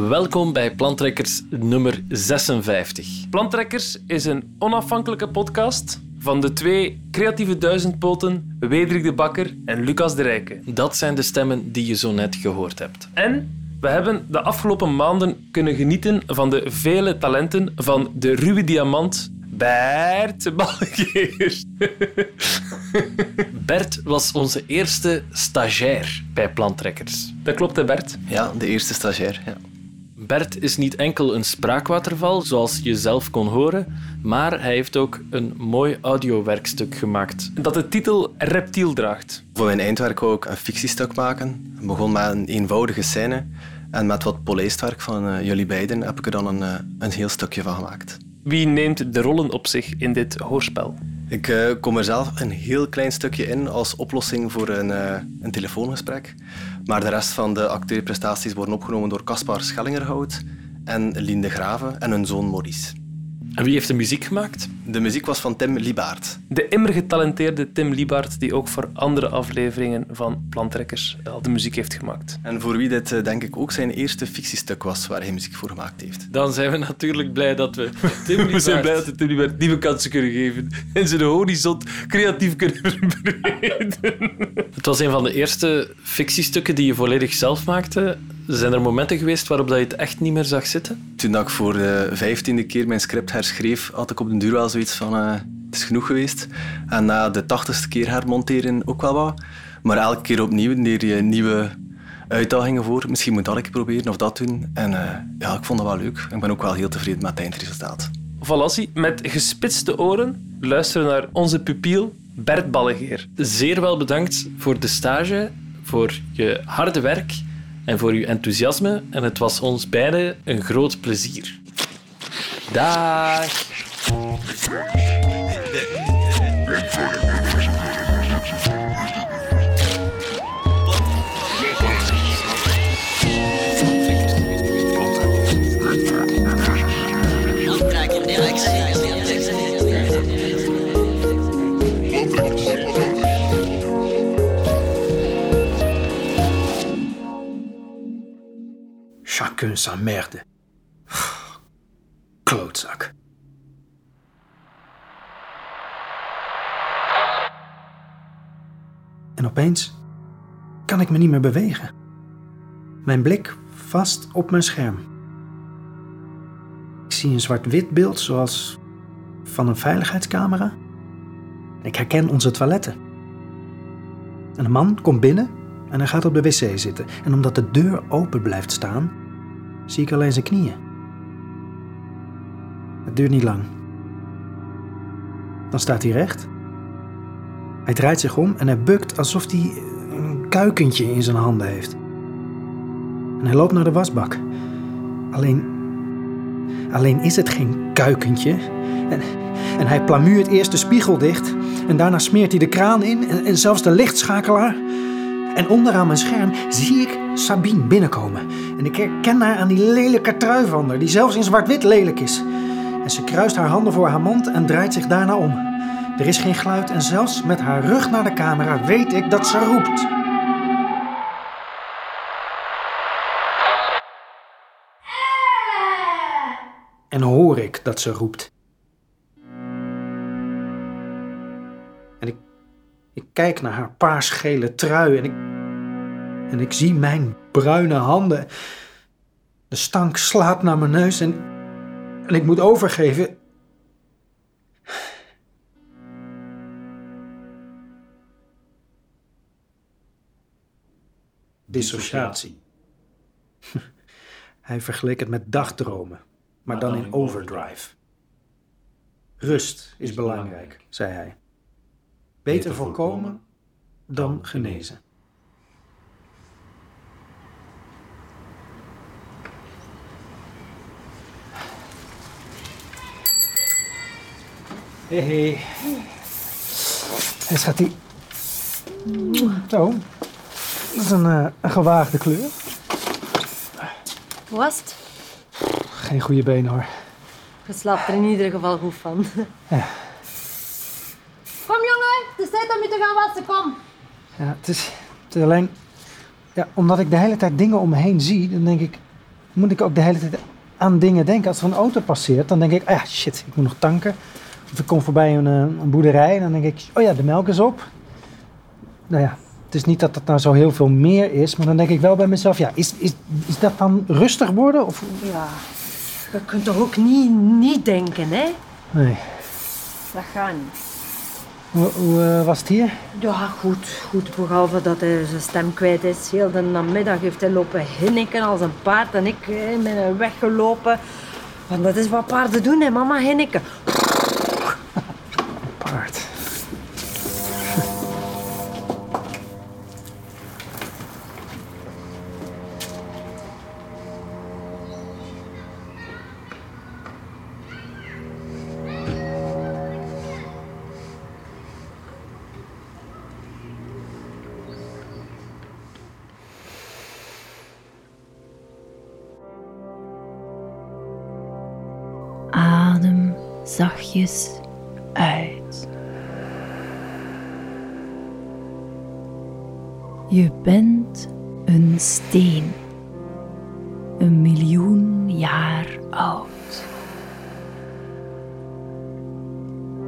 Welkom bij Plantrekkers nummer 56. Plantrekkers is een onafhankelijke podcast van de twee creatieve duizendpoten Wederik de Bakker en Lucas de Rijke. Dat zijn de stemmen die je zo net gehoord hebt. En we hebben de afgelopen maanden kunnen genieten van de vele talenten van de ruwe diamant Bert Balgeer. Bert was onze eerste stagiair bij Plantrekkers. Dat klopt, hè Bert? Ja, de eerste stagiair. Ja. Bert is niet enkel een spraakwaterval, zoals je zelf kon horen, maar hij heeft ook een mooi audiowerkstuk gemaakt dat de titel Reptiel draagt. Voor mijn eindwerk wou ik een fictiestuk maken. Het begon met een eenvoudige scène en met wat polijstwerk van uh, jullie beiden heb ik er dan een, uh, een heel stukje van gemaakt. Wie neemt de rollen op zich in dit hoorspel? Ik uh, kom er zelf een heel klein stukje in als oplossing voor een, een telefoongesprek. Maar de rest van de acteerprestaties worden opgenomen door Caspar Schellingerhout en Lien Graven en hun zoon Maurice. En wie heeft de muziek gemaakt? De muziek was van Tim Liebaert. De immer getalenteerde Tim Liebaert, die ook voor andere afleveringen van Plantrekkers al de muziek heeft gemaakt. En voor wie dit denk ik ook zijn eerste fictiestuk was waar hij muziek voor gemaakt heeft. Dan zijn we natuurlijk blij dat we Tim Liebaert... we zijn blij dat we Tim Liebaert nieuwe kansen kunnen geven en zijn horizon creatief kunnen verbreden. Het was een van de eerste fictiestukken die je volledig zelf maakte. Zijn er momenten geweest waarop dat je het echt niet meer zag zitten? Toen ik voor de vijftiende keer mijn script herschreef, had ik op den duur wel zoiets van... Uh, het is genoeg geweest. En na de tachtigste keer hermonteren ook wel wat. Maar elke keer opnieuw neer je nieuwe uitdagingen voor. Misschien moet dat ik proberen of dat doen. En uh, ja, ik vond dat wel leuk. Ik ben ook wel heel tevreden met het eindresultaat. Valassi, met gespitste oren luisteren naar onze pupiel Bert Ballegeer. Zeer wel bedankt voor de stage, voor je harde werk en voor uw enthousiasme. En het was ons beiden een groot plezier. Dag! Chacun sa merde. Klootzak. En opeens kan ik me niet meer bewegen. Mijn blik vast op mijn scherm. Ik zie een zwart-wit beeld zoals van een veiligheidscamera. Ik herken onze toiletten. En een man komt binnen en hij gaat op de wc zitten. En omdat de deur open blijft staan, zie ik alleen zijn knieën. Het duurt niet lang. Dan staat hij recht. Hij draait zich om en hij bukt alsof hij een kuikentje in zijn handen heeft. En hij loopt naar de wasbak. Alleen. Alleen is het geen kuikentje. En, en hij plamuurt eerst de spiegel dicht. En daarna smeert hij de kraan in en, en zelfs de lichtschakelaar. En onderaan mijn scherm zie ik Sabine binnenkomen. En ik herken haar aan die lelijke trui van haar, die zelfs in zwart-wit lelijk is. En ze kruist haar handen voor haar mond en draait zich daarna om. Er is geen geluid en zelfs met haar rug naar de camera weet ik dat ze roept. En hoor ik dat ze roept. En ik, ik kijk naar haar paarsgele trui en ik, en ik zie mijn bruine handen. De stank slaat naar mijn neus en, en ik moet overgeven. Dissociatie. Hij vergeleek het met dagdromen, maar dan in overdrive. Rust is belangrijk, zei hij. Beter voorkomen dan genezen. Hé, hé. Hey, schatje. Zo. Dat is een, uh, een gewaagde kleur. Hoe was het? Geen goede been hoor. Je slaapt er in ieder geval goed van. Ja. Kom jongen, het is tijd om je te gaan wassen, kom. Ja, het is, het is alleen... Ja, omdat ik de hele tijd dingen om me heen zie, dan denk ik... moet ik ook de hele tijd aan dingen denken. Als er een auto passeert, dan denk ik, ah ja, shit, ik moet nog tanken. Of ik kom voorbij een, eh, een boerderij en dan denk ik, oh ja, de melk is op. Nou ja, het is niet dat het nou zo heel veel meer is, maar dan denk ik wel bij mezelf, ja, is, is, is dat dan rustig worden? Of, Ja, je kunt toch ook niet, niet denken, hè? nee. Dat gaat niet. Hoe, hoe eh, was het hier? Ja, goed, goed. Behalve dat hij zijn stem kwijt is. Heel de namiddag heeft hij lopen hinniken als een paard. En ik eh, ben er weggelopen. Want dat is wat paarden doen, hè, mama, hinniken. Zachtjes uit. Je bent een steen. Een miljoen jaar oud.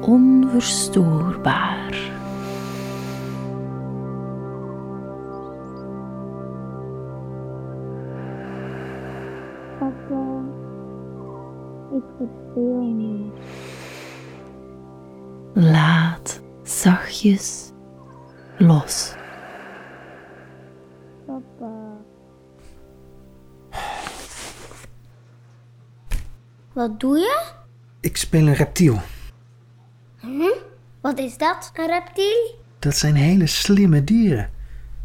Onverstoorbaar. Laat zachtjes los. Papa. Wat doe je? Ik speel een reptiel. Wat is dat, een reptiel? Dat zijn hele slimme dieren.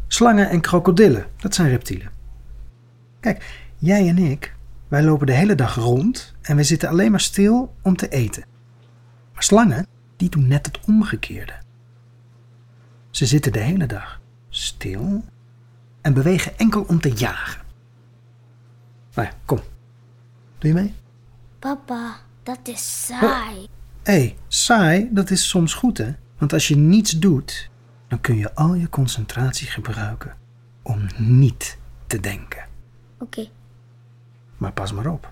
Slangen en krokodillen, dat zijn reptielen. Kijk, jij en ik, wij lopen de hele dag rond en we zitten alleen maar stil om te eten. Maar slangen, die doen net het omgekeerde. Ze zitten de hele dag stil en bewegen enkel om te jagen. Nou ja, kom. Doe je mee? Papa, dat is saai. Hé, hey, saai, dat is soms goed hè? Want als je niets doet, dan kun je al je concentratie gebruiken om niet te denken. Oké, Maar pas maar op.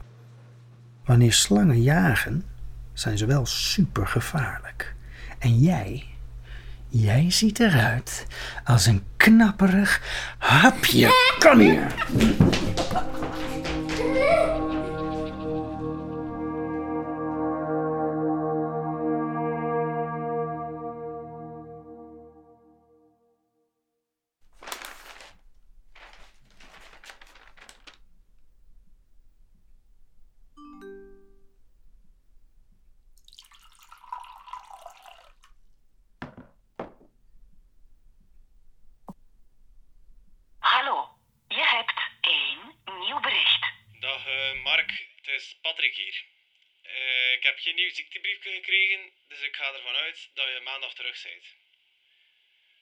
Wanneer slangen jagen, zijn ze wel super gevaarlijk. En jij, jij ziet eruit als een knapperig hapje. Kom hier. Is Patrick hier. Eh, ik heb geen nieuw ziektebriefje gekregen, dus ik ga ervan uit dat je maandag terug bent.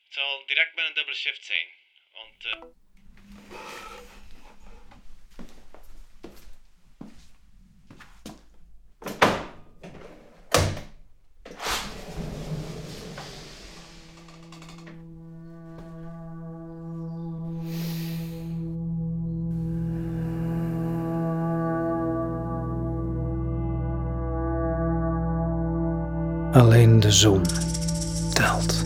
Het zal direct met een dubbele shift zijn, want... eh, Alleen de zon telt.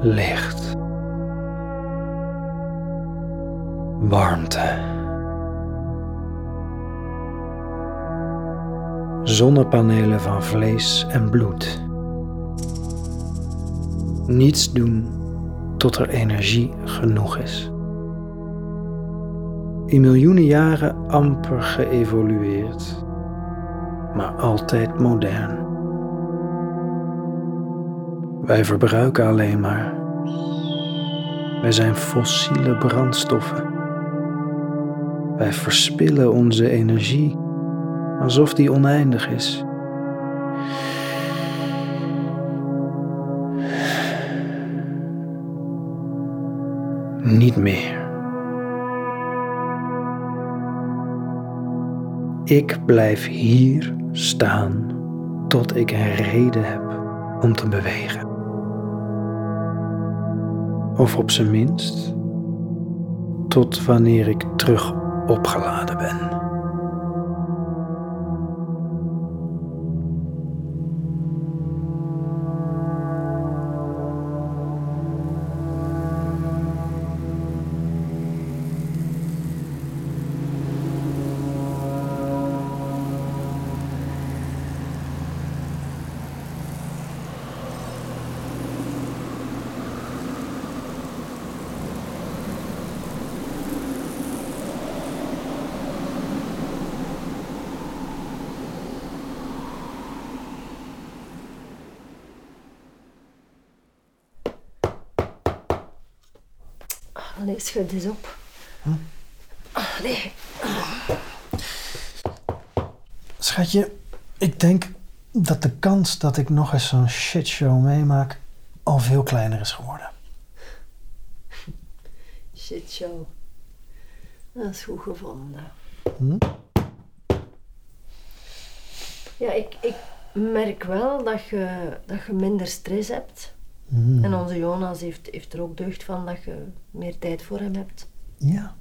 Licht. Warmte. Zonnepanelen van vlees en bloed. Niets doen tot er energie genoeg is. In miljoenen jaren amper geëvolueerd maar altijd modern. Wij verbruiken alleen maar. Wij zijn fossiele brandstoffen. Wij verspillen onze energie alsof die oneindig is. Niet meer. Ik blijf hier staan tot ik een reden heb om te bewegen. Of op zijn minst tot wanneer ik terug opgeladen ben. Allee, schud eens op. Allee. Schatje, ik denk dat de kans dat ik nog eens zo'n shitshow meemaak al veel kleiner is geworden. Shit show. Dat is goed gevonden. Hm? Ja, ik, ik merk wel dat je, dat je minder stress hebt. Hm. En onze Jonas heeft, heeft er ook deugd van dat je meer tijd voor hem hebt. Ja.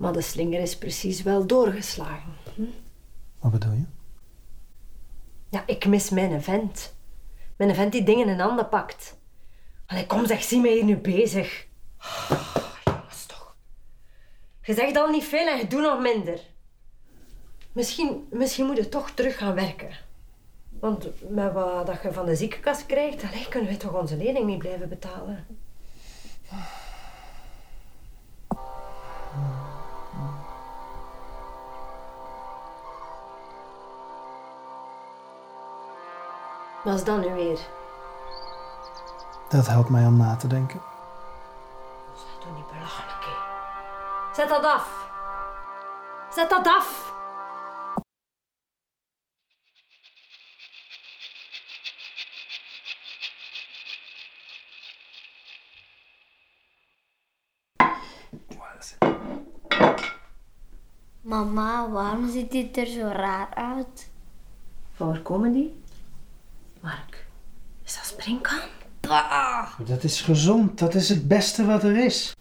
Maar de slinger is precies wel doorgeslagen. Wat bedoel je? Ja, ik mis mijn vent. Mijn vent die dingen in handen pakt. Allee, kom zeg, zie mij hier nu bezig. Oh, jongens toch. Je zegt al niet veel en je doet nog minder. Misschien, misschien moet je toch terug gaan werken. Want met wat dat je van de ziekenkast krijgt, allee, kunnen we toch onze lening niet blijven betalen. Wat is dat nu weer? Dat helpt mij om na te denken. Doe niet belachelijk, hè. Zet dat af. Zet dat af. Mama, waarom ziet dit er zo raar uit? Van waar komen die? Mark, is dat springkaan? Dat is gezond, dat is het beste wat er is.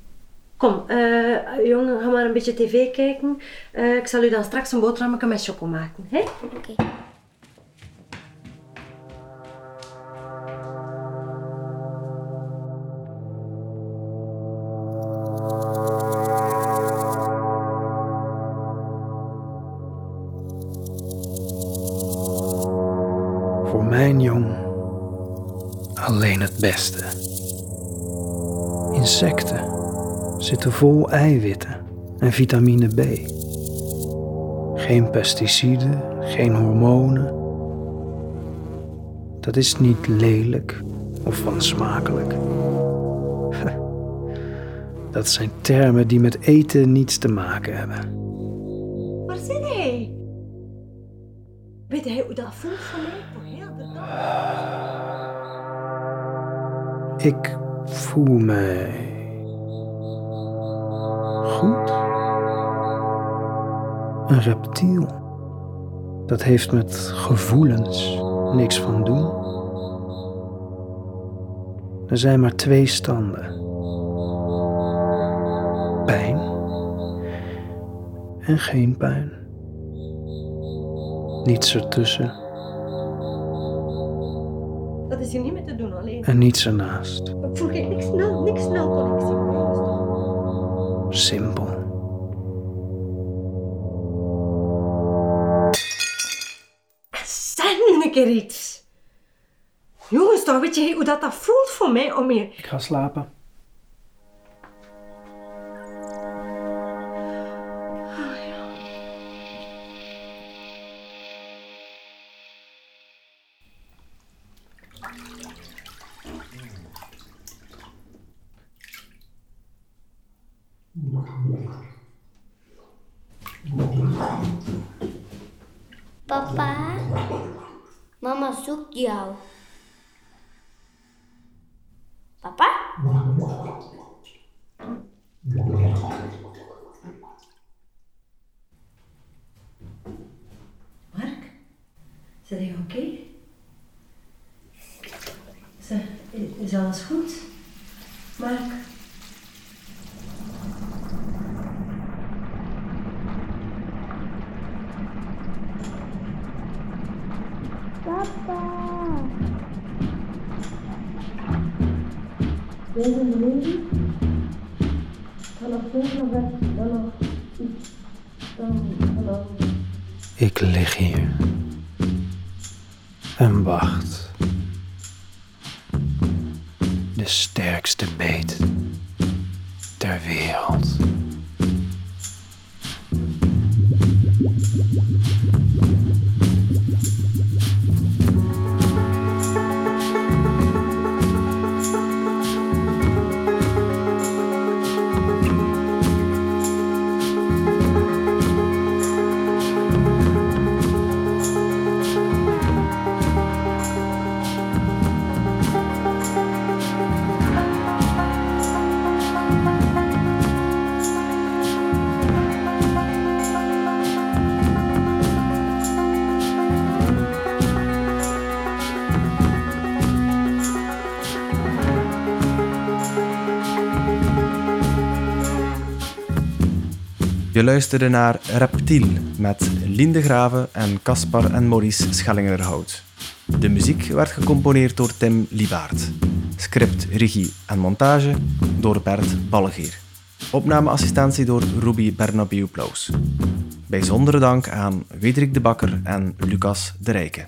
Kom, eh, jongen, ga maar een beetje tv kijken. Eh, ik zal u dan straks een boterhammetje met choco maken. Hè? Oké. Beste. Insecten zitten vol eiwitten en vitamine B. Geen pesticiden, geen hormonen. Dat is niet lelijk of wansmakelijk. Dat zijn termen die met eten niets te maken hebben. Waar zit hij? Weet hij hoe dat voelt voor mij? Voor heel de dag. Ik voel mij goed. Een reptiel. Dat heeft met gevoelens niks van doen. Er zijn maar twee standen. Pijn en geen pijn. Niets ertussen Dat is hier niet doen alleen. En niets ernaast. Ik voel geen niks snel, niks snel connectie. jongens, toch? Simpel. Zeg nu een keer iets. Jongens, toch weet je hoe dat, dat voelt voor mij om hier... Ik ga slapen. Zeg je oké? Okay? Zeg, is alles goed? Mark? Papa! Wij zijn beneden. Vanaf volgende weg dan nog iets. Dan, dan. Ik lig hier en wacht. De sterkste beet ter wereld. Je luisterde naar Reptiel met Lien de Grave en Caspar en Maurice Schellingerhout. De muziek werd gecomponeerd door Tim Libaert. Script, regie en montage door Bert Ballegeer. Opnameassistentie door Ruby Bernabeu Plaus. Bijzondere dank aan Wederik de Bakker en Lucas de Rijke.